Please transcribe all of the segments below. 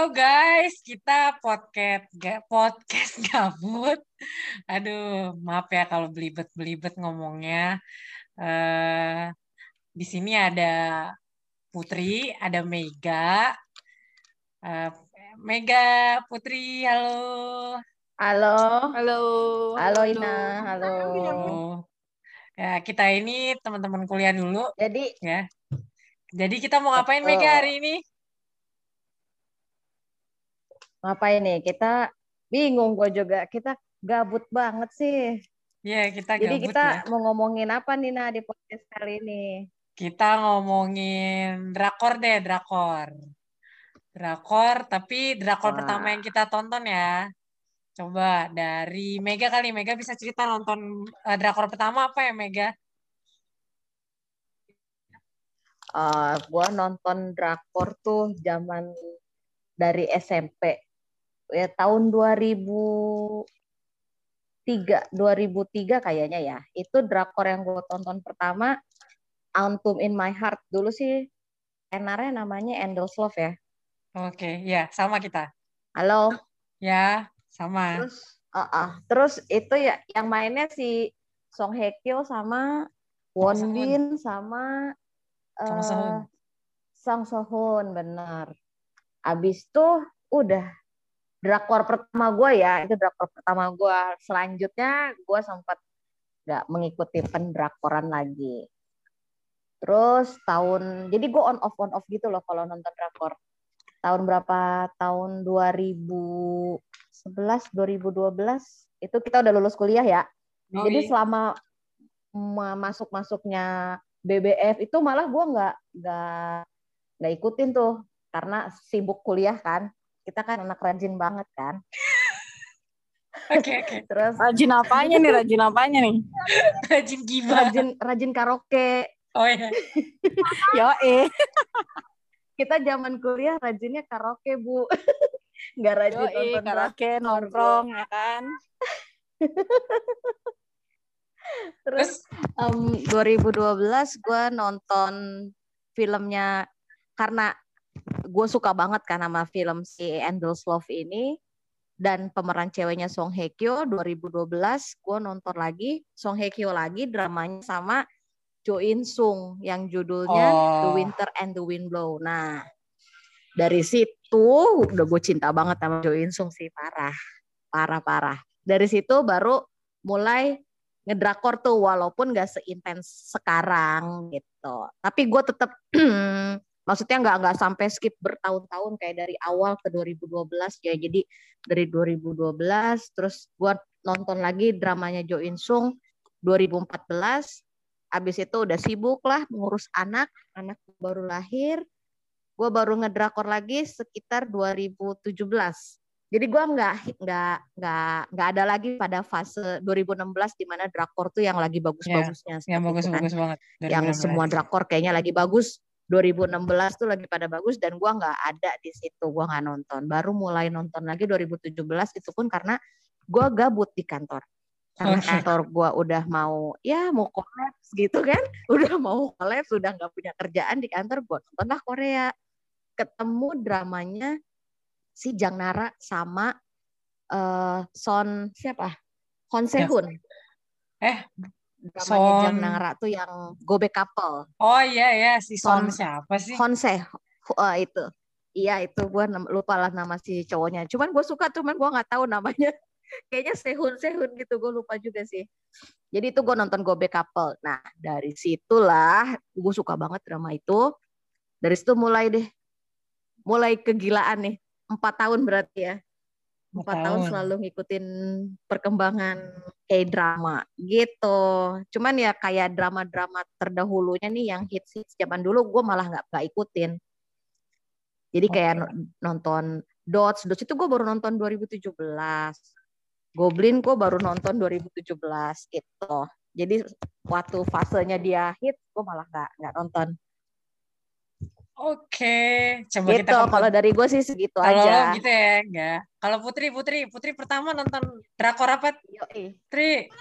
Halo guys, kita podcast ga, podcast gabut. Aduh, maaf ya kalau belibet-belibet ngomongnya. Uh, di sini ada Putri, ada Mega. Uh, Mega, Putri, halo. Halo. Halo. Halo Ina, halo. Ya, kita ini teman-teman kuliah dulu. Jadi ya. Jadi kita mau ngapain Mega hari ini? Ngapain nih? Kita bingung gue juga. Kita gabut banget sih. Iya, kita Jadi gabut kita ya. mau ngomongin apa nih Nah di podcast kali ini? Kita ngomongin drakor deh, drakor. Drakor, tapi drakor Wah. pertama yang kita tonton ya. Coba dari Mega kali. Mega bisa cerita nonton eh, drakor pertama apa ya, Mega? Uh, gue nonton drakor tuh zaman dari SMP ya tahun 2003 2003 kayaknya ya itu drakor yang gue tonton pertama Autumn in My Heart dulu sih enarnya namanya Endless Love ya Oke, ya sama kita. halo Ya, sama. terus uh, uh, terus itu ya yang mainnya si Song Hye Kyo sama Won. Bin sama Song Sehun. eh Song Sohun bener abis tuh udah drakor pertama gue ya itu drakor pertama gue selanjutnya gue sempat nggak mengikuti pendrakoran lagi. Terus tahun jadi gue on off on off gitu loh kalau nonton drakor. Tahun berapa? Tahun 2011 2012 itu kita udah lulus kuliah ya. Oh, jadi selama masuk masuknya BBF itu malah gue nggak nggak nggak ikutin tuh. Karena sibuk kuliah kan kita kan anak rajin banget kan Oke, oke. terus Rajin apanya nih? Rajin apanya nih? Rajin gibah. rajin rajin karaoke Oh iya. Yo eh. kita zaman kuliah rajinnya karaoke bu nggak rajin Yo eh. nonton Karaoke nongkrong ya kan. terus em, 2012 gue nonton filmnya karena gue suka banget kan sama film si Endless Love ini dan pemeran ceweknya Song Hye Kyo 2012 gue nonton lagi Song Hye Kyo lagi dramanya sama Jo In Sung yang judulnya The Oh. Winter and the Wind Blow. Nah dari situ udah gue cinta banget sama Jo In Sung sih parah parah parah. Dari situ baru mulai ngedrakor tuh walaupun gak seintens sekarang gitu. Tapi gue tetap maksudnya nggak nggak sampai skip bertahun-tahun kayak dari awal ke 2012 ya. Jadi dari 2012 terus gue nonton lagi dramanya Jo In Sung 2014. Abis itu udah sibuk lah ngurus anak, anak baru lahir. Gue baru ngedrakor lagi sekitar 2017. Jadi gue nggak nggak nggak nggak ada lagi pada fase 2016 di mana drakor tuh yang lagi bagus-bagusnya. Yang seperti itu kan. bagus-bagus banget. Yang 2016. semua drakor kayaknya lagi bagus. 2016 tuh lagi pada bagus dan gua nggak ada di situ, gua nggak nonton. Baru mulai nonton lagi 2017 itu pun karena gua gabut di kantor. Karena Oke. kantor gua udah mau ya mau kolaps gitu kan, udah mau kolaps, udah nggak punya kerjaan di kantor, gua nontonlah Korea. Ketemu dramanya si Jang Nara sama eh Son siapa? Hon Sehun. Eh, Dramanya Son- Jang Nara tuh yang Gobe Couple. Oh iya ya, si Son Son- siapa sih? Honse uh, itu. Iya itu gue lupa lah nama si cowoknya. Cuman gue suka cuman gue nggak tahu namanya. Kayaknya Sehun Sehun gitu gue lupa juga sih. Jadi itu gue nonton Gobe Couple. Nah dari situlah gue suka banget drama itu. Dari situ mulai deh. Mulai kegilaan nih. Empat tahun berarti ya Empat empat tahun tahun. selalu ngikutin perkembangan K-drama gitu. Cuman ya kayak drama-drama terdahulunya nih yang hits hits zaman dulu gue malah nggak nggak ikutin. Jadi kayak no- nonton Dots, Dots itu gue baru nonton 2017. Goblin gue baru nonton 2017 gitu. Jadi waktu fasenya dia hit, gue malah nggak nggak nonton. Oke, coba Gitu. kita Kalau dari gue sih segitu Kalau aja. gitu ya, enggak. Kalau Putri, Putri, Putri pertama nonton drakor apa? Yoi. Putri,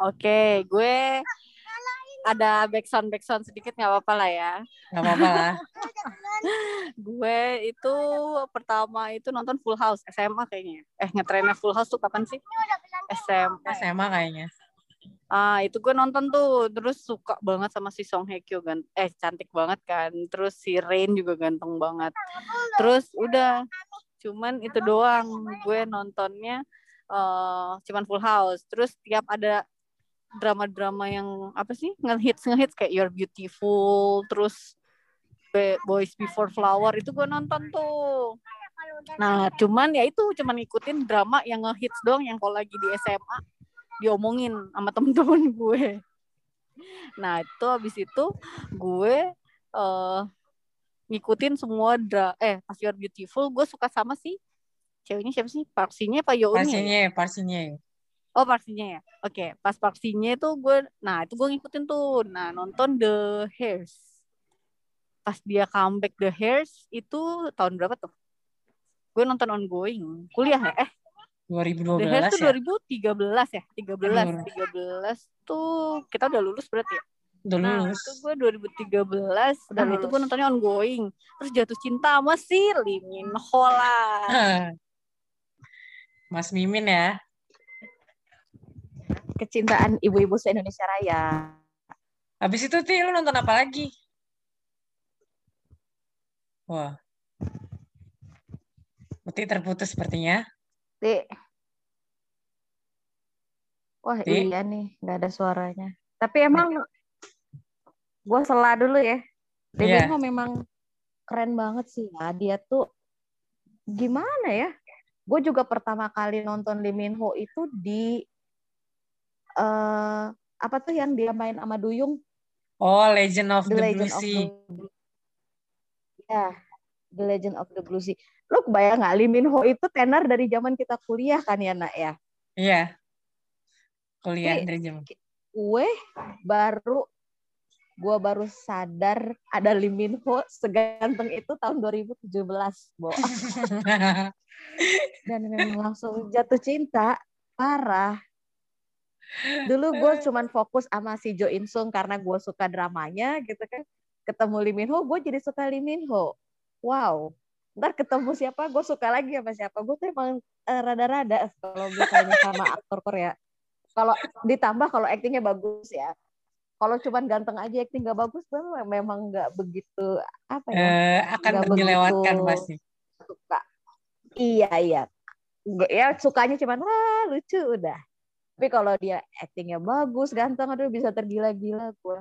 Oke, gue ada backsound backsound sedikit nggak apa-apa lah ya. Gak apa-apa lah. Gue itu pertama itu nonton Full House SMA kayaknya. Eh ngetrennya Full House tuh kapan sih? SMA. SMA kayaknya. Ah itu gue nonton tuh terus suka banget sama si Song Hye Kyo kan. Eh cantik banget kan. Terus si Rain juga ganteng banget. Terus udah cuman itu doang gue nontonnya eh cuman Full House. Terus tiap ada drama-drama yang apa sih ngehits ngehits kayak You're Beautiful terus Boys Before Flower itu gue nonton tuh nah cuman ya itu cuman ngikutin drama yang ngehits doang yang kalau lagi di SMA diomongin sama temen-temen gue nah itu habis itu gue eh ngikutin semua dra eh pas You're Beautiful gue suka sama si ceweknya siapa sih Parksinya Pak Yoon ya? Parsinya, parsinya. Oh parsinya ya. Oke, pas parsinya itu gue, nah itu gue ngikutin tuh. Nah nonton The Hairs. Pas dia comeback The Hairs itu tahun berapa tuh? Gue nonton ongoing. Kuliah ya? Eh, The Hairs 2012 tuh ya? 2013 ya? 13. 13 tuh kita udah lulus berarti ya? Udah Nah, lulus. itu gue 2013 dan itu gue nontonnya ongoing. Terus jatuh cinta sama si Lee Min Ho lah. Mas Mimin ya. Kecintaan ibu-ibu se-Indonesia Raya. Habis itu Ti, lu nonton apa lagi? Wah. Putih terputus sepertinya. Ti. Wah Ti. iya nih, nggak ada suaranya. Tapi emang gue sela dulu ya. Min Ho memang keren banget sih ya. Dia tuh gimana ya? Gue juga pertama kali nonton Lee Min Ho itu di eh apa tuh yang dia main sama Duyung? Oh, Legend of The the, Legend Blue of Sea. the Ya, The Legend of the Blue Sea. Lu kebayang nggak Lee Min Ho itu tenar dari zaman kita kuliah kan ya nak ya? Iya. Kuliah Ti, dari jam. gue baru gue baru sadar ada Lee Min Ho seganteng itu tahun 2017, Bo. Dan memang langsung jatuh cinta parah. Dulu gue cuman fokus sama si Jo In Sung karena gue suka dramanya gitu kan. Ketemu Lee Min Ho, gue jadi suka Lee Min Ho. Wow. Ntar ketemu siapa, gue suka lagi sama siapa. Gue tuh emang eh, rada-rada kalau misalnya sama aktor Korea. Kalau ditambah kalau aktingnya bagus ya. Kalau cuman ganteng aja akting gak bagus, gue memang nggak begitu apa ya Eh, akan dilewatkan begitu. pasti. suka. Iya iya. Nggak- Ya sukanya cuman wah lucu udah. Tapi kalau dia aktingnya bagus, ganteng, aduh bisa tergila-gila gue.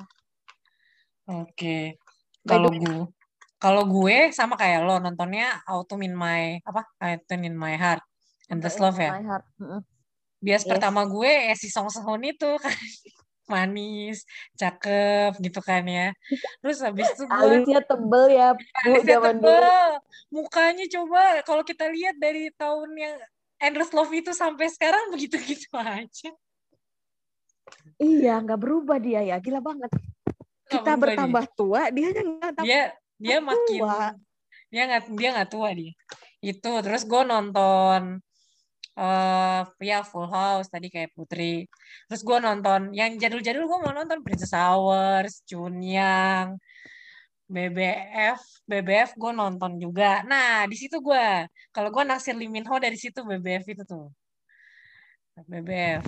Oke. By Kalau gue kalau gue sama kayak lo nontonnya Autumn in My apa? Autumn in My Heart and the Love ya. My heart. Bias Yes. pertama gue eh, si Song Seon itu kan manis, cakep gitu kan ya. Terus habis itu gue Alisnya tebel ya, alisnya zaman dulu. tebel. Mukanya coba kalau kita lihat dari tahun yang Endless Love itu sampai sekarang begitu-gitu aja. Iya, nggak berubah dia ya, gila banget. Kita berubah dia. bertambah tua, dia nggak tambah dia dia makin tua. dia nggak dia nggak tua dia. Itu terus gue nonton eh ya Full House tadi kayak Putri. Terus gue nonton yang jadul-jadul gue mau nonton Princess Hours Chunyang BBF BBF gue nonton juga. Nah di situ gue kalau gue naksir Lee Min Ho dari situ BBF itu tuh. BBF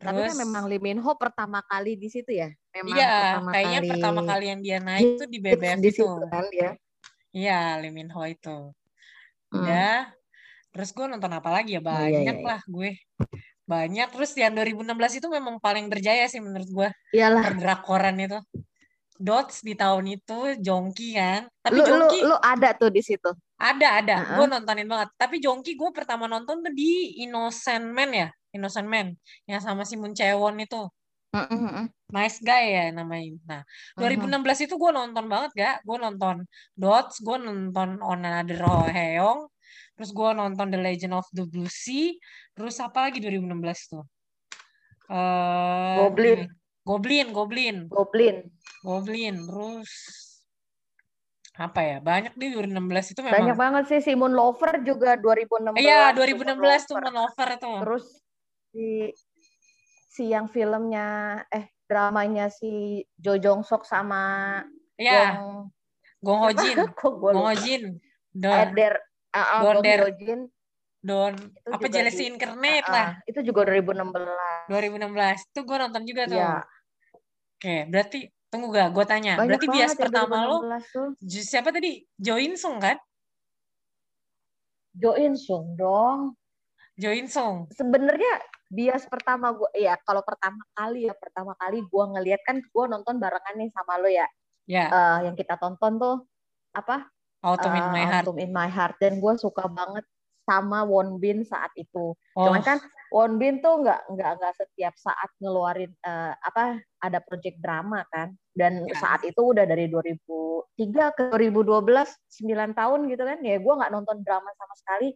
Tapi kan memang Lee Min Ho pertama kali di situ ya. Memang iya pertama kayaknya kali pertama kali yang dia naik tuh di BBF di itu situ kan ya. Iya, Lee Min Ho itu. Hmm. Udah. Terus gue nonton apa lagi ya? Oh, iya, Banyak iya, iya. lah gue. Banyak. Terus yang 2016 itu memang paling berjaya sih menurut gue. Iyalah. Perdrakoran itu. Dots di tahun itu, Jongki kan. Tapi Lu, lu, Jongki lu ada tuh di situ. ada, ada. Uh-uh. Gue nontonin banget. Tapi Jongki gue pertama nonton tuh di Innocent Man ya. Innocent Man. Yang sama si Moon Chae-won itu. Mm-mm-mm. Nice Guy ya namanya. Nah, Mm-hmm. 2016 itu gue nonton banget gak? Gue nonton Dots, gue nonton On Another Heong, terus gue nonton The Legend of the Blue Sea, terus apa lagi 2016 tuh? Eh, Goblin. ini. Goblin, Goblin, Goblin. Goblin, terus apa ya? Banyak di 2016 itu Banyak memang. banget sih si Moon Lover juga 2016. Iya, tuh, 2016 tuh Moon Lover. Moon Lover tuh. Terus si si yang filmnya eh dramanya si Jo Jong Sok sama Ya, Gong Gong Ho Jin. Gong Ho. Jin. Don. Der, ah, ah, Don Der. Jin, Don. itu Apa jealousy di- incarnate ah, lah. itu juga 2016 2016. Itu gue nonton juga tuh. Iya, Oke, berarti tunggu gak? Gue tanya. banyak berarti bias ya pertama lo 2016 tuh. siapa tadi? Jo In Sung kan? Jo In Sung dong. Jo In Sung. Sebenarnya bias pertama gue, ya kalau pertama kali ya pertama kali gue ngeliat kan gue nonton barengan nih sama lo ya. Ya, Eh, yang kita tonton tuh apa? Autumn in Eh, My Heart. Autumn in My Heart dan gue suka banget sama Won Bin saat itu. Oh, Cuman kan Won Bin tuh nggak nggak nggak setiap saat ngeluarin eh, apa ada project drama kan. Dan Ya. saat itu udah dari 2003 ke 2012 9 tahun gitu kan. Ya gue nggak nonton drama sama sekali.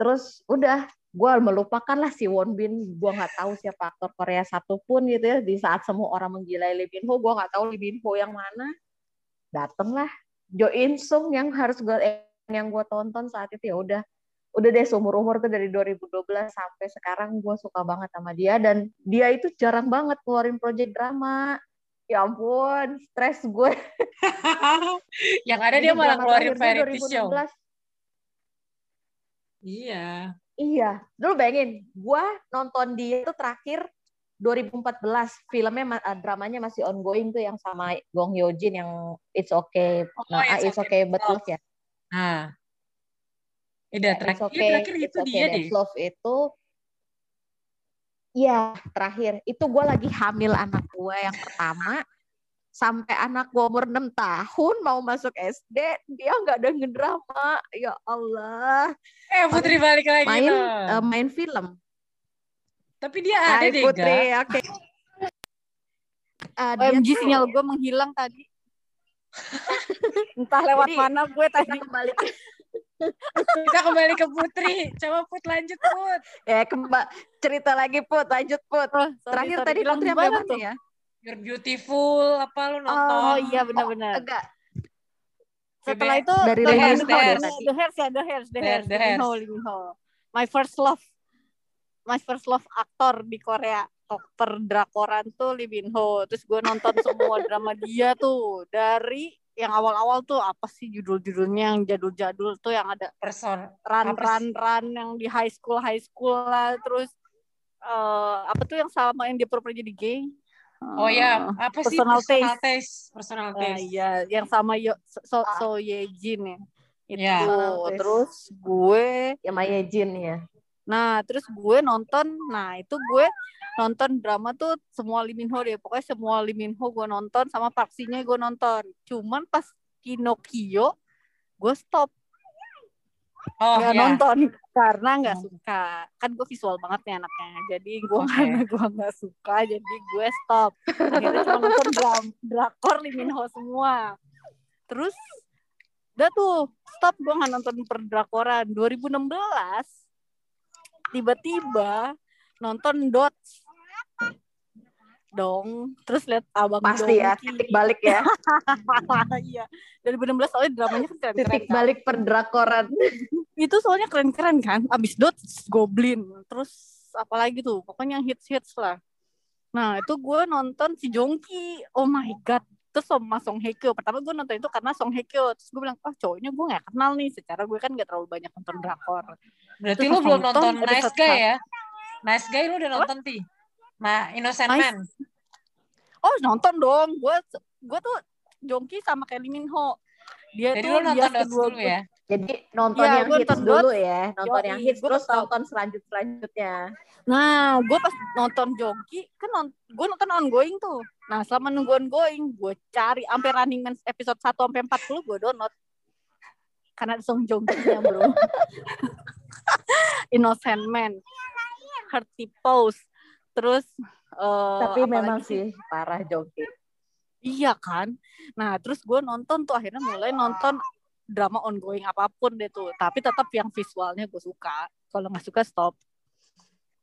Terus udah gue melupakan lah si Won Bin. Gue nggak tahu siapa aktor Korea satupun gitu ya. Di saat semua orang menggilai Lee Min Ho, gue nggak tahu Lee Min Ho yang mana. Dateng lah Jo In Sung yang harus gue eh, yang gue tonton saat itu ya udah udah deh seumur umur tuh dari 2012 sampai sekarang gue suka banget sama dia dan dia itu jarang banget keluarin project drama ya ampun stres gue yang ada dia malah keluarin variety show. 2016. Iya. iya dulu bayangin gue nonton dia tuh terakhir 2014 filmnya eh, dramanya masih ongoing tuh yang sama Gong Hyo Jin yang It's Okay nah ah, It's It's Okay, Okay. Love ya Nah. Udah Ya, terakhir, It's iya, okay, terakhir It's itu okay, dia deh. Love itu Iya, terakhir. Itu gue lagi hamil anak gue yang pertama. Sampai anak gue umur 6 tahun mau masuk SD, dia nggak ada ngedrama. Ya Allah. Eh Putri balik lagi Main eh, main film. Tapi dia ada Hai deh, Putri, oke. Eh, dia OMG tuh- sinyal gue menghilang tadi. Entah lewat Jadi, mana gue tadi. kembali Kita kembali ke Putri. Coba Put lanjut Put. ya kembali cerita lagi Put, lanjut Put. Oh, sorry, Terakhir sorry. tadi Putri sampai mana tuh? ya? You're beautiful. Apa lu nonton? Oh iya benar-benar. Enggak, Setelah itu Dari The Hairs, Min Ho The Hairs. The Hairs ya, The Hairs, The The Hairs, The. My first love, my first love aktor di Korea, per drakoran tuh Lee Min Ho. Terus gue nonton semua drama dia tuh dari yang awal-awal tuh apa sih judul-judulnya yang jadul-jadul tuh yang ada Person. run run run yang di high school high school lah terus eh apa tuh yang sama yang dia pura-pura jadi gay Oh ya, apa sih personal personal taste? Personal Ah, taste. iya, yang sama Yo, so, so, Ah. So Ye Jin ya. Itu. Iya. Personal Terus gue, ya Maya Jin ya. nah terus gue nonton, nah itu gue nonton drama tuh semua Lee Min Ho deh. Pokoknya semua Lee Min Ho gue nonton sama Park Shin gue nonton. Cuman pas Pinocchio gue stop Oh nggak ya. nonton karena nggak Hmm. suka. Kan gue visual banget nih anaknya. Jadi gue Oke. karena gue nggak suka, jadi gue stop. Akhirnya cuma nonton dram, drakor Lee Min Ho semua. Terus udah tuh stop gue nggak nonton per drakoran 2016 tiba-tiba nonton Dots dong. Terus lihat abang Pasti ya, Dongki. titik balik ya. iya. 2016 soalnya dramanya kan keren-keren titik kan. balik perdrakoran. itu soalnya keren-keren kan. Abis Dots Goblin. Terus apalagi tuh pokoknya yang hits-hits lah. Nah itu gue nonton si Jongki. Oh my god. Terus sama Song Hye Kyo. Pertama gue nonton itu karena Song Hye Kyo. Terus gue bilang oh cowoknya gue gak kenal nih. Secara gue kan gak terlalu banyak nonton drakor. Berarti Terus lu belum nonton nonton Nice Guy ya? Nice Guy lu udah nonton ti? Nah, Innocent Nice. Man. oh nonton dong gue gue tuh Jongki sama kayak Lee Min Ho dia Jadi tuh lu nonton kedua dulu gue. ya? Jadi nonton Iya, yang hits nonton dulu Dots. ya, nonton yang hits terus nonton selanjut selanjutnya. Nah, gue pas nonton Jongki, kan non, gue nonton ongoing tuh. Nah, selama nunggu ongoing, gue cari sampai Running Man episode 1 sampai 40 gue download. Karena ada Song Joong-ki-nya, bro. Innocent Man, Hearty Pose, terus eh, Tapi memang sih parah Jongki. Iya kan. Nah, terus gue nonton tuh akhirnya mulai nonton drama ongoing apa pun deh tuh. Tapi tetap yang visualnya gue suka. Kalau nggak suka stop.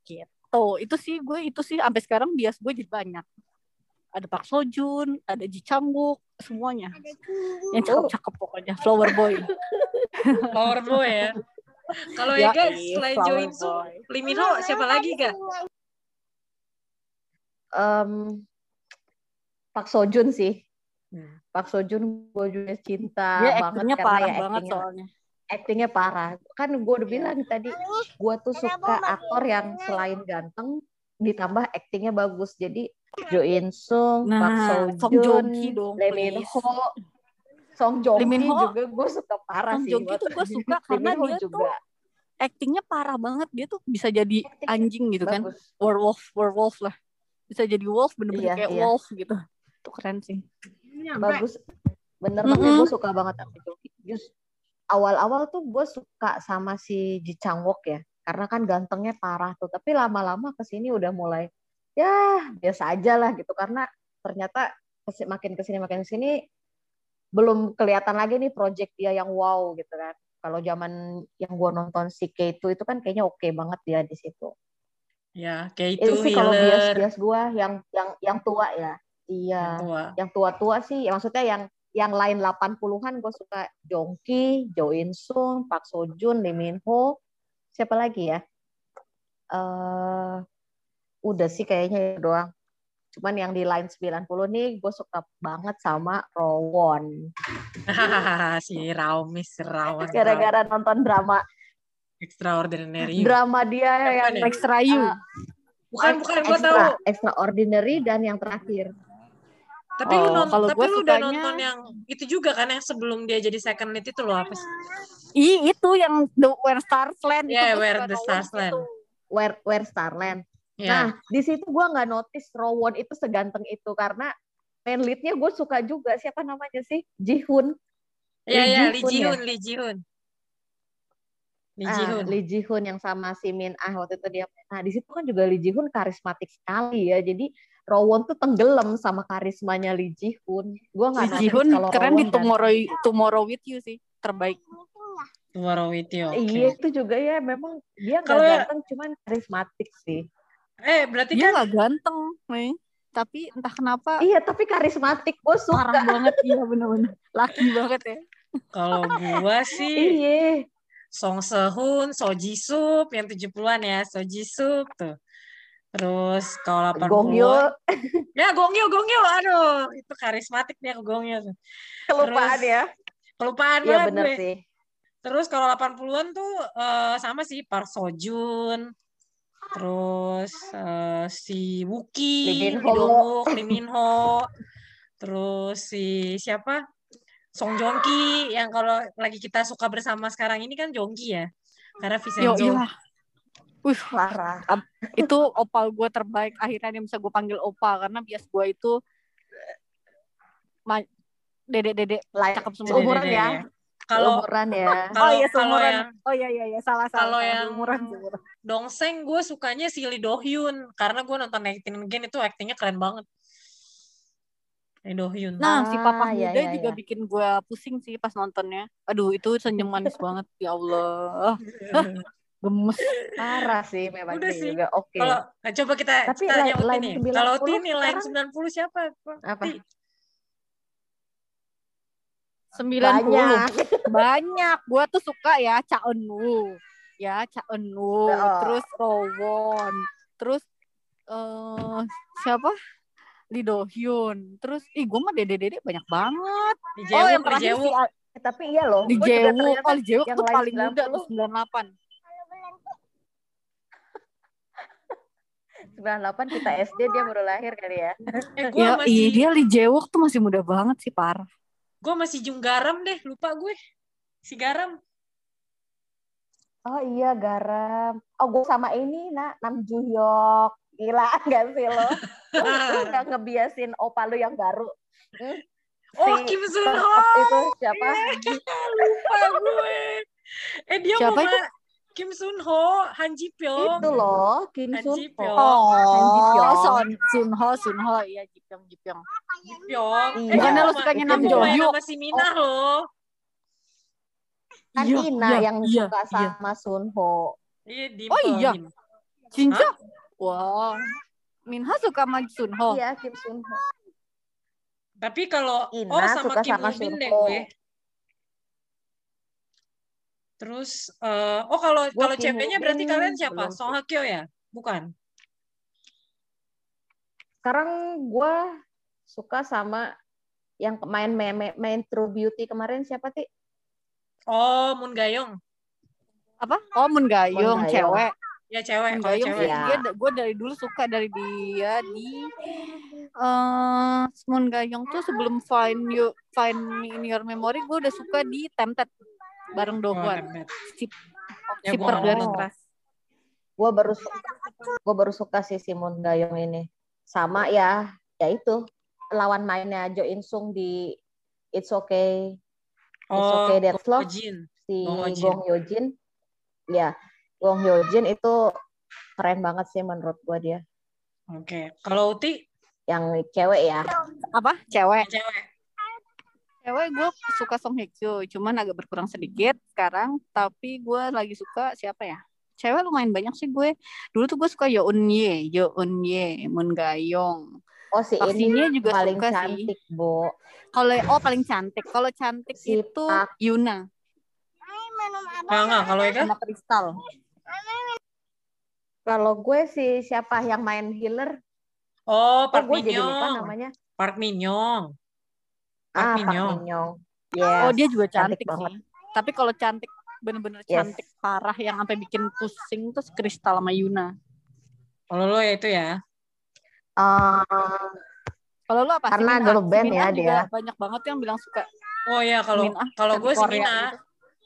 Gitu. Itu sih gue itu sih sampai sekarang bias gue jadi banyak. Ada Park Seo Joon, ada Ji Chang Wook, semuanya. Yang cakep-cakep pokoknya. Flower Boy. Flower Boy ya. Kalau Ya, Ega selain Flower Jo In Sung, Boy. Lee Min Ho siapa lagi ga? Em, Park Sojun sih. Hmm. Park Sojun gue juga cinta Dia banget parah ya banget actingnya soalnya. actingnya parah. Kan gue udah bilang tadi, gue tuh suka aktor yang selain ganteng ditambah actingnya bagus. Jadi Jo In Sung, Park Nah, Seo Song Joon, Ki dong, Lee Min. Ho, Song Joong Ki juga gue suka parah Song sih. Joong Ki tuh gue suka karena dia juga tuh actingnya parah banget. Dia tuh bisa jadi anjing gitu kan. bagus. Werewolf, werewolf lah. Bisa jadi wolf bener-bener Iya, kayak iya. wolf gitu. Itu keren sih. bagus bener Mm-mm. banget gue suka banget sama. Just awal-awal tuh gue suka sama si Ji Chang Wook ya karena kan gantengnya parah tuh tapi lama-lama ke sini udah mulai ya biasa aja lah gitu karena ternyata makin ke sini makin ke sini belum kelihatan lagi nih project dia yang wow gitu kan kalau zaman yang gue nonton si K2 itu kan kayaknya oke banget dia di situ Ya, kayak itu itu sih kalau bias-bias gue yang yang yang tua ya iya yang tua. yang tua-tua sih ya maksudnya yang yang lain 80-an gue suka Jongki, Jo In Sung, Park Seo Joon, Lee Min Ho, siapa lagi ya? eh udah sih kayaknya itu doang. Cuman yang di line 90 nih gue suka banget sama Rowon. si Raumis, si Rawan. Gara-gara nonton drama Extraordinary. drama dia yang Apa nih? Extra you. Ah, bukan, bukan, gua tahu. extra, extraordinary dan yang terakhir. Tapi lu Oh, nonton, kalau tapi gua lu udah sukanya- nonton yang itu juga kan yang sebelum dia jadi second lead itu loh apa sih? Ih, itu yang The Where Stars Land. Yeah, itu Where the Stars. Land. Where Where Starland. Ya. Nah, di situ gue nggak notice Rowon itu seganteng itu karena main leadnya gue suka juga. Siapa namanya sih? Jihun. Iya, Lee iya, Lee Ji-hoon Ji-hoon, Lee Ji-hoon. Lee Ah, Ji-hoon. Lee Ji-hoon yang sama si Min Ah waktu itu dia. Nah, di situ kan juga Lee Ji-hoon karismatik sekali ya. Jadi Rowon tuh tenggelam sama karismanya Lee Ji-hoon. Gue nggak Lee Ji-hoon kalau keren di dan- Tomorrow Tomorrow with You sih, terbaik. Tomorrow with you. oke. Iya itu juga ya memang dia nggak Kalau ya- ganteng cuman karismatik sih. Eh, berarti Dia kan nggak ganteng, Mei. Tapi entah kenapa Iya tapi karismatik gue suka. parah banget iya bener-bener laki banget ya kalau gua sih Iya. Song Sehun, So Ji Sup yang 70-an ya, So Ji Sup tuh. Terus kalau 80-an Gong Yoo Ya Gongyo, Gongyo, aduh itu karismatik dia Gongyo. tuh. kelupaan Terus- ya. Kelupaan Iya banget bener gue. sih. Terus kalau 80-an tuh eh, sama sih Park Sojun. Terus eh, si Wookie, Lee Min Ho. Lee Min Ho. Terus si siapa? Song Joong Ki yang kalau lagi kita suka bersama sekarang ini kan Joong Ki ya. Karena yo Vincenzo. iya Wih, Parah. itu opal gue terbaik akhirnya dia bisa gue panggil opa karena bias gue itu dedek-dedek cakep semua seumuran Dede-dede ya. Kalau Seumuran ya. kalau oh iya kalau yang oh iya iya iya salah salah kalau yang seumuran seumuran. Dongseng gue sukanya si Lee Do Hyun karena gue nonton Acting Again itu actingnya keren banget. Lee Do Hyun. nah si papa Ah, iya, muda iya, juga iya. bikin gue pusing sih pas nontonnya aduh itu senyum manis banget ya Allah gemes Parah sih memang Udah sih. juga. Oke. Kalau nah, coba kita Tapi kita line- nyautin line nih. 90 Kalau Tini line sekarang- 90 siapa? Apa? Ti. 90 Banyak. banyak gue tuh suka ya Cha Eun Woo ya Cha Eun Woo Oh. terus Rowon terus eh siapa Lee Do Hyun terus ih gue mah dede dede banyak banget Di oh yang Di terakhir si Tapi iya loh. Gua Jae-wook ternyata oh Jae-wook yang tuh paling muda 90. tuh 98 98 kita SD dia baru lahir kali ya. Eh gue ya masih iya dia Lee Jae-wook tuh masih muda banget sih parah gue masih Jung Garam deh, lupa gue. Si Garam. Oh iya garam. Oh gue sama ini nak Nam Joo Hyuk. Gila gak sih lo? Lu gak ngebiasin opa lu yang baru. Hmm? Oh, Si Kim Sun Ho. itu siapa? lupa gue. Eh dia Siapa mau itu? Kim Sun Ho, Han Ji Pyong. Itu loh Kim Han Sun Ji Ho. Pyong. Han Ji oh Pyong. Son Sun Ho Sun Ho iya Ji Pyong Ji Pyong Ji Pyong. Iya. Eh, Bukannya lo sukanya dia Nam Jo Hyuk? sama si Minah loh. Kan Iya, Ina iya, yang iya, suka iya. sama Sun Ho. Iya, Oh, iya. Jinja wah Minha suka sama Sun Ho Iya Kim Sun Ho. Tapi kalau Ina oh sama suka Kim sama Sun deh gue. Terus eh, oh kalau Gua kalau ceweknya berarti kalian siapa? belum Song. Hye Kyo ya? Bukan. Sekarang gue suka sama yang main main, main True Beauty kemarin siapa sih? Oh, Moon Gayong. Apa? Oh, Moon Moon Gayong. cewek. Ya cewek, Moon kalau cewek. sih, Ya. dia gue dari dulu suka dari dia di eh Moon Gayung tuh sebelum Find You Find Me in Your Memory gue udah suka di Tempted bareng Oh, Dohwan. Tempted. Sip, Ya, keras. Gue baru gue baru suka si Simon Gayong ini. Sama ya, ya itu lawan mainnya Jo In Sung di It's Okay, It's Oh, Okay That's Love si Gong Hyo Jin. Gong Hyo Jin. Ya, Gong Hyo Jin itu keren banget sih menurut gue dia. Oke. Kalau Uti, Yang cewek ya. Apa? Cewek. cewek. Cewek gue suka Song Hye Kyo, cuman agak berkurang sedikit sekarang. Tapi gue lagi suka siapa ya? Cewek lumayan banyak sih gue. Dulu tuh gue suka Yo Eun Ye, Yo Eun Ye, Moon Gayong. Oh si Park ini juga paling suka sih. cantik, Bo. Kalau oh paling cantik. Kalau cantik Si itu Park. Yuna Enggak, enggak. Kalau itu, sama Kristal. Kalau gue si siapa yang main healer? oh, Oh, Park gue Min jadi lupa namanya. Park Min Young. Park ah, Min Park Young. Min Young. Oh Yes, dia juga cantik cantik, banget. sih. Tapi kalau cantik bener-bener Yes. cantik parah yang sampai bikin pusing tuh si Kristal sama Yuna. Kalau lo ya itu ya. Ah, Kalau lu apa? Karena. Si band ya dia. Banyak banget yang bilang suka Oh ya, kalau Ah, kalau gue si Mina. gitu.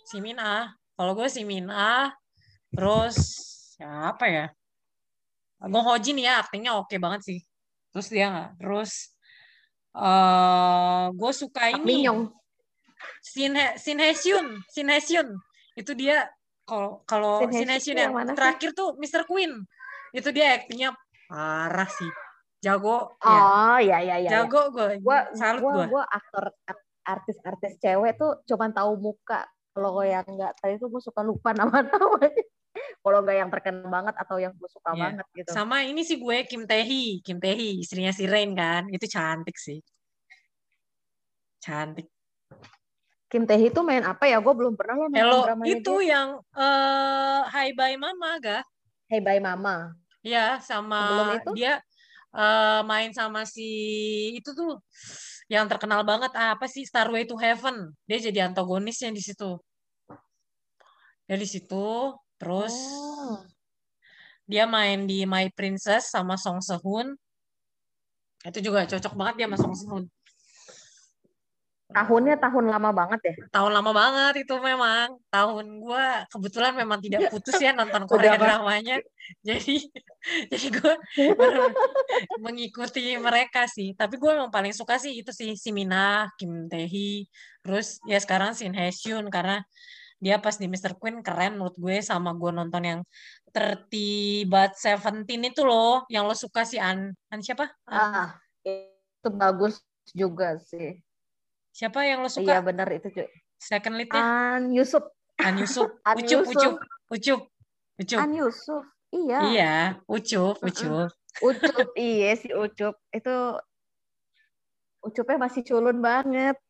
Si Mina. Kalau gue si Mina. Terus siapa ya? Gong Ho Jin ya, aktingnya oke banget sih. Terus dia nggak. Terus eh gue suka ini. Shin He, Shin Hye Hyun, Shin Hye Hyun. Itu dia kalau kalau Shin Hye Hyun yang, yang mana sih? terakhir tuh Mr. Queen. Itu dia aktingnya parah sih. Jago ya. Oh, ya ya ya. ya. Jago gue. Gua Salut gue. gua aktor ak- artis-artis cewek tuh cuman tahu muka. Kalau yang enggak tadi tuh gue suka lupa nama namanya. Kalau enggak yang terkenal banget atau yang gue suka Iya. banget gitu. Sama ini sih gue Kim Tae Hee, Kim Tae Hee, istrinya si Rain kan. Itu cantik sih. Cantik. Kim Tae Hee tuh main apa ya? Gue belum pernah loh Hello, itu dia. yang eh Hi Bye Mama ga? Hey Bye Mama. Ya, sama Sebelum itu? dia eh, main sama si itu tuh yang terkenal banget ah, apa sih Starway to Heaven. Dia jadi antagonisnya di situ. Dia di situ, terus Oh. dia main di My Princess sama Song Sehun. Itu juga cocok banget dia sama Song Sehun. Tahunnya tahun lama banget ya. Tahun lama banget itu memang. Tahun gua kebetulan memang tidak putus ya nonton Korea dramanya. Jadi jadi gue mengikuti mereka sih. Tapi gue memang paling suka sih itu sih si Mina, Kim Tae Hee, terus ya sekarang Shin Hye karena dia pas di Mr. Queen keren menurut gue sama gue nonton yang 30 but 17 itu loh yang lo suka si An, An siapa? An- Ah, itu bagus juga sih. siapa yang lo Iya suka? benar itu cuy. Second lead-nya? An Yusuf. An Yusuf. An Ucup, Yusuf. Ucup, Ucup, Ucup. An Yusuf. Iya. Iya, Ucup, Ucup. Ucup, iya si Ucup. Itu Ucupnya masih culun banget.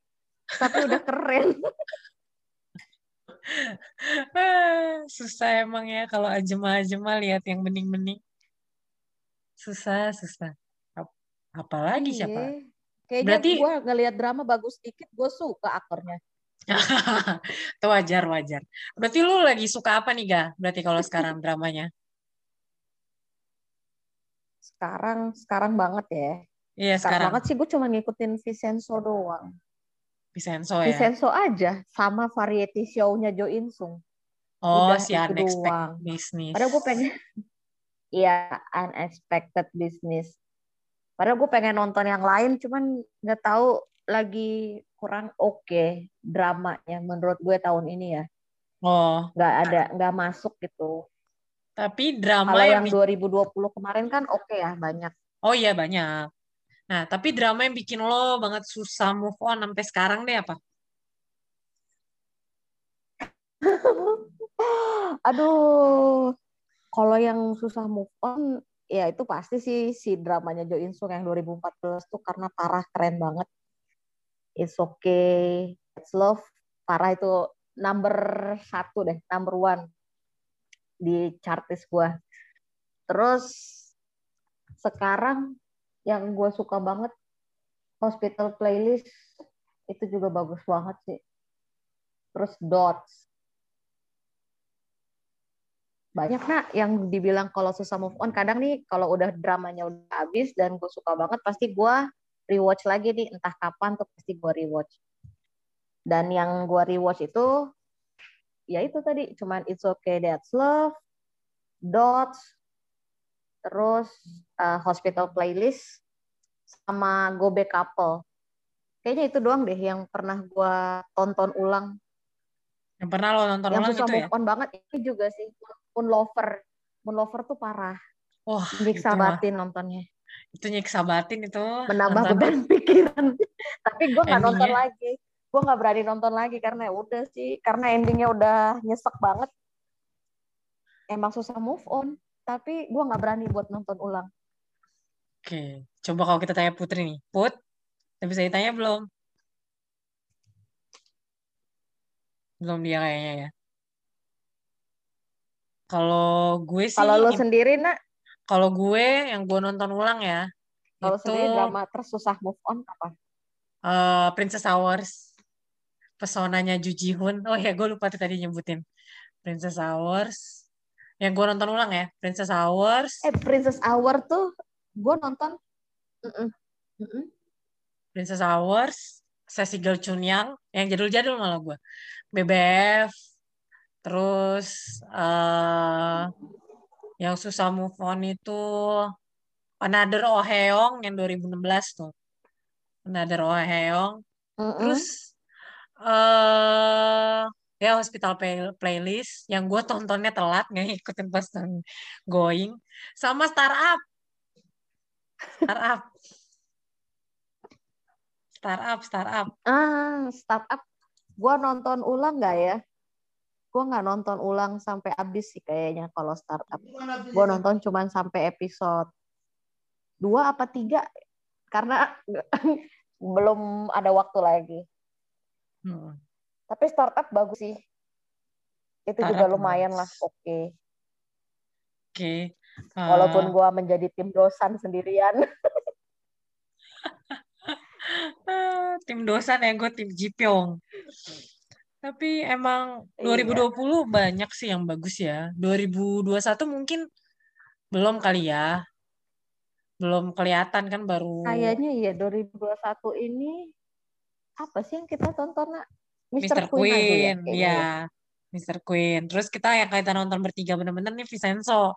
Tapi udah keren. Ah, Susah emang ya kalau ajema-ajema lihat yang bening-bening. Susah, susah. Ap- Apalagi siapa? Iya. Kayaknya Berarti- gue ngelihat drama bagus dikit, gue suka aktornya. Itu wajar, wajar. Berarti lu lagi suka apa nih, Ga? Berarti kalau sekarang dramanya. Sekarang, sekarang banget ya. Iya, Sekarang, sekarang. banget sih gue cuma ngikutin Vincenzo doang. Vincenzo ya. Vincenzo aja sama variety show-nya Jo In Sung. Oh, Udah si itu Unexpected doang. Business. Padahal gue pengen, iya unexpected business. Padahal gue pengen nonton yang lain, cuman nggak tahu lagi kurang oke dramanya menurut gue tahun ini ya. Oh, Nggak ada, nggak masuk gitu. tapi drama Kalau yang yang 2020 kemarin kan oke ya banyak. Oh iya banyak. Nah, tapi drama yang bikin lo banget susah move on sampai sekarang deh apa? Aduh, kalau yang susah move on, ya itu pasti sih si dramanya Jo In Sung yang 2014 tuh karena parah keren banget. It's okay, it's love, parah itu number satu deh, number one di chartis gua. Terus sekarang yang gue suka banget Hospital Playlist itu juga bagus banget sih. Terus Dots. Banyak nak yang dibilang kalau susah move on. Kadang nih kalau udah dramanya udah habis dan gue suka banget pasti gue rewatch lagi nih entah kapan tuh pasti gue rewatch. Dan yang gue rewatch itu ya itu tadi cuman It's Okay That's Love, Dots, terus uh, Hospital Playlist sama Go Back Couple. Kayaknya itu doang deh yang pernah gue tonton ulang. Yang pernah lo nonton yang ulang susah itu move ya? on banget ini juga sih. Moon Lover. Moon Lover tuh parah. Wah, Nyiksa itu mah. batin nontonnya. Itu nyiksa batin itu. Menambah beban pikiran. Tapi gue nggak nonton lagi. Gue nggak berani nonton lagi karena ya udah sih. Karena endingnya udah nyesek banget. Emang susah move on. Tapi gue nggak berani buat nonton ulang. Oke, coba kalau kita tanya Putri nih. Put, udah bisa ditanya belum? Belum dia kayaknya ya. Kalau gue sih, Kalau lo sendiri nak, kalau gue yang gue nonton ulang ya, kalau itu sendiri drama tersusah move on apa? eh, Princess Hours. Pesonanya Ju Ji Hoon. Oh ya, gue lupa tadi nyebutin. Princess Hours. Yang gue nonton ulang ya, Princess Hours. Eh Princess Hour tuh gue nonton. Mm-mm. Princess Hours, Sesi Girl Chunyang, yang jadul-jadul malah gue. BBF, terus eh yang susah move on itu Another Oh Heong yang 2016 tuh. Another Oh Heong. Mm-mm. Terus eh ya Hospital Play- Playlist yang gue tontonnya telat nggak ngikutin pas going sama Startup. Startup. Startup, startup. Ah, startup. Gue nonton ulang nggak ya? Gue nggak nonton ulang sampai habis sih kayaknya kalau startup. Gue nonton cuman sampai episode dua apa tiga karena belum ada waktu lagi. Hmm. Tapi startup bagus sih. Itu juga Startup lumayan lah, oke. Oke. Eh, Walaupun gue menjadi tim dosan sendirian. tim dosan ya gue tim Jipyong. Tapi emang Iya. 2020 banyak sih yang bagus ya. 2021 mungkin belum kali ya. Belum kelihatan kan baru Kayaknya iya 2021 ini apa sih yang kita tonton nak? Mr. Mr. Queen, ya. Queen, kayaknya ya. Mr. Queen. Terus kita yang kita nonton bertiga bener-bener nih Vincenzo.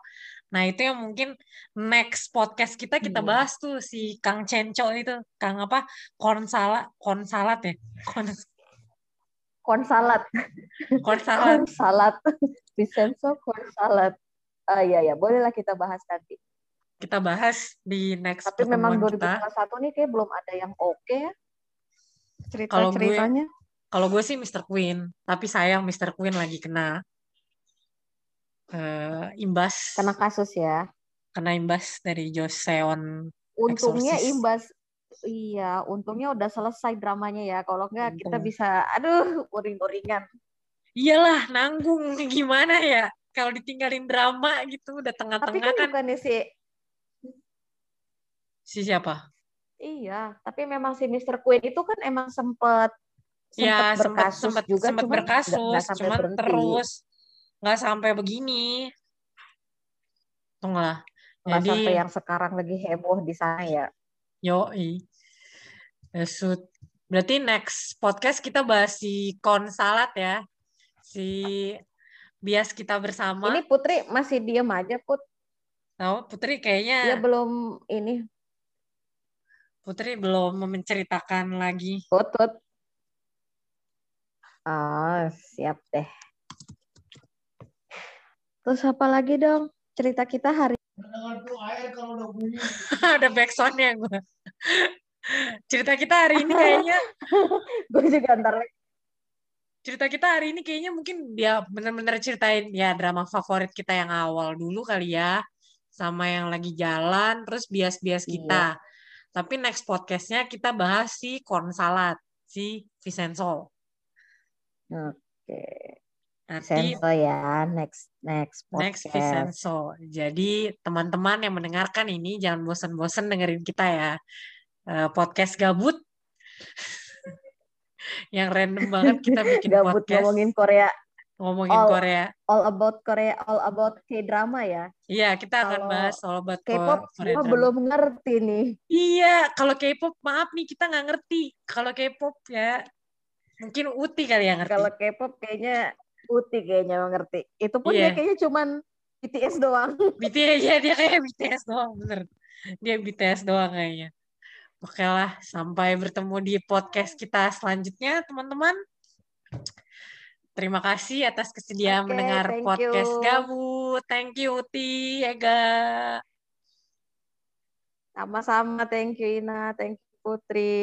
Nah itu yang mungkin next podcast kita kita Iya. bahas tuh si Kang Cenco itu. Kang apa? Konsalat. Konsalat ya? Kons konsalat. Corn salad. Vincenzo corn salad. Ah iya ya, bolehlah kita bahas nanti. Kita bahas di next Tapi memang pertemuan kita. 2021 nih kayak belum ada yang oke ya. Kalau gue- Cerita-ceritanya. Kalau gue sih Mr. Queen. Tapi sayang Mr. Queen lagi kena eh, imbas. Kena kasus ya. Kena imbas dari Joss Seon. Untungnya Exorcist. imbas Iya, untungnya udah selesai dramanya ya. Kalau enggak kita Untung. bisa, aduh, uring-uringan. Iyalah, nanggung. Gimana ya? Kalau ditinggalin drama gitu, udah Tapi tengah-tengah kan kan. bukannya si, Si siapa? iya, tapi memang si Mr. Queen itu kan emang sempet Ya, sempet berkasus sempat juga, sempat cuman berkasus, nggak sampai cuman berhenti. terus nggak sampai begini. Tunggu lah. Nggak Jadi, sampai yang sekarang lagi heboh di sana ya. yoi. Ya, sud- Berarti next podcast kita bahas si konsalat ya. Si bias kita bersama. Ini Putri masih diem aja, Put. Tahu Putri kayaknya Dia belum ini, Putri belum menceritakan lagi. Put, Ah, siap deh. Terus apa lagi dong? Cerita kita hari Ada backsoundnya gue. Cerita kita hari ini kayaknya gue juga ntar lagi. cerita kita hari ini kayaknya mungkin dia bener-bener ceritain ya drama favorit kita yang awal dulu kali ya sama yang lagi jalan terus bias-bias kita tapi next podcastnya kita bahas si konsalat si Vincenzo Oke. nanti Senso ya, next next next podcast. Vincenzo jadi teman-teman yang mendengarkan ini jangan bosan-bosan dengerin kita ya eh, podcast gabut. yang random banget kita bikin Gabut podcast ngomongin Korea, ngomongin all- Korea. all about Korea, all about K-drama ya. Iya, kita akan Kalau bahas soal buat K-pop Korea drama. belum ngerti nih. Iya, kalau K-pop maaf nih kita nggak ngerti. Kalau K-pop ya mungkin Uti kali yang ngerti. Kalau K-pop kayaknya Uti kayaknya ngerti. Itu pun Iya. dia kayaknya cuman BTS doang. BTS ya dia kayak BTS doang bener. Dia BTS doang kayaknya. Oke lah, sampai bertemu di podcast kita selanjutnya teman-teman. Terima kasih atas kesediaan Oke, mendengar podcast you. Gabut. Thank you Uti, Ega. Sama-sama, thank you Ina, thank you Putri.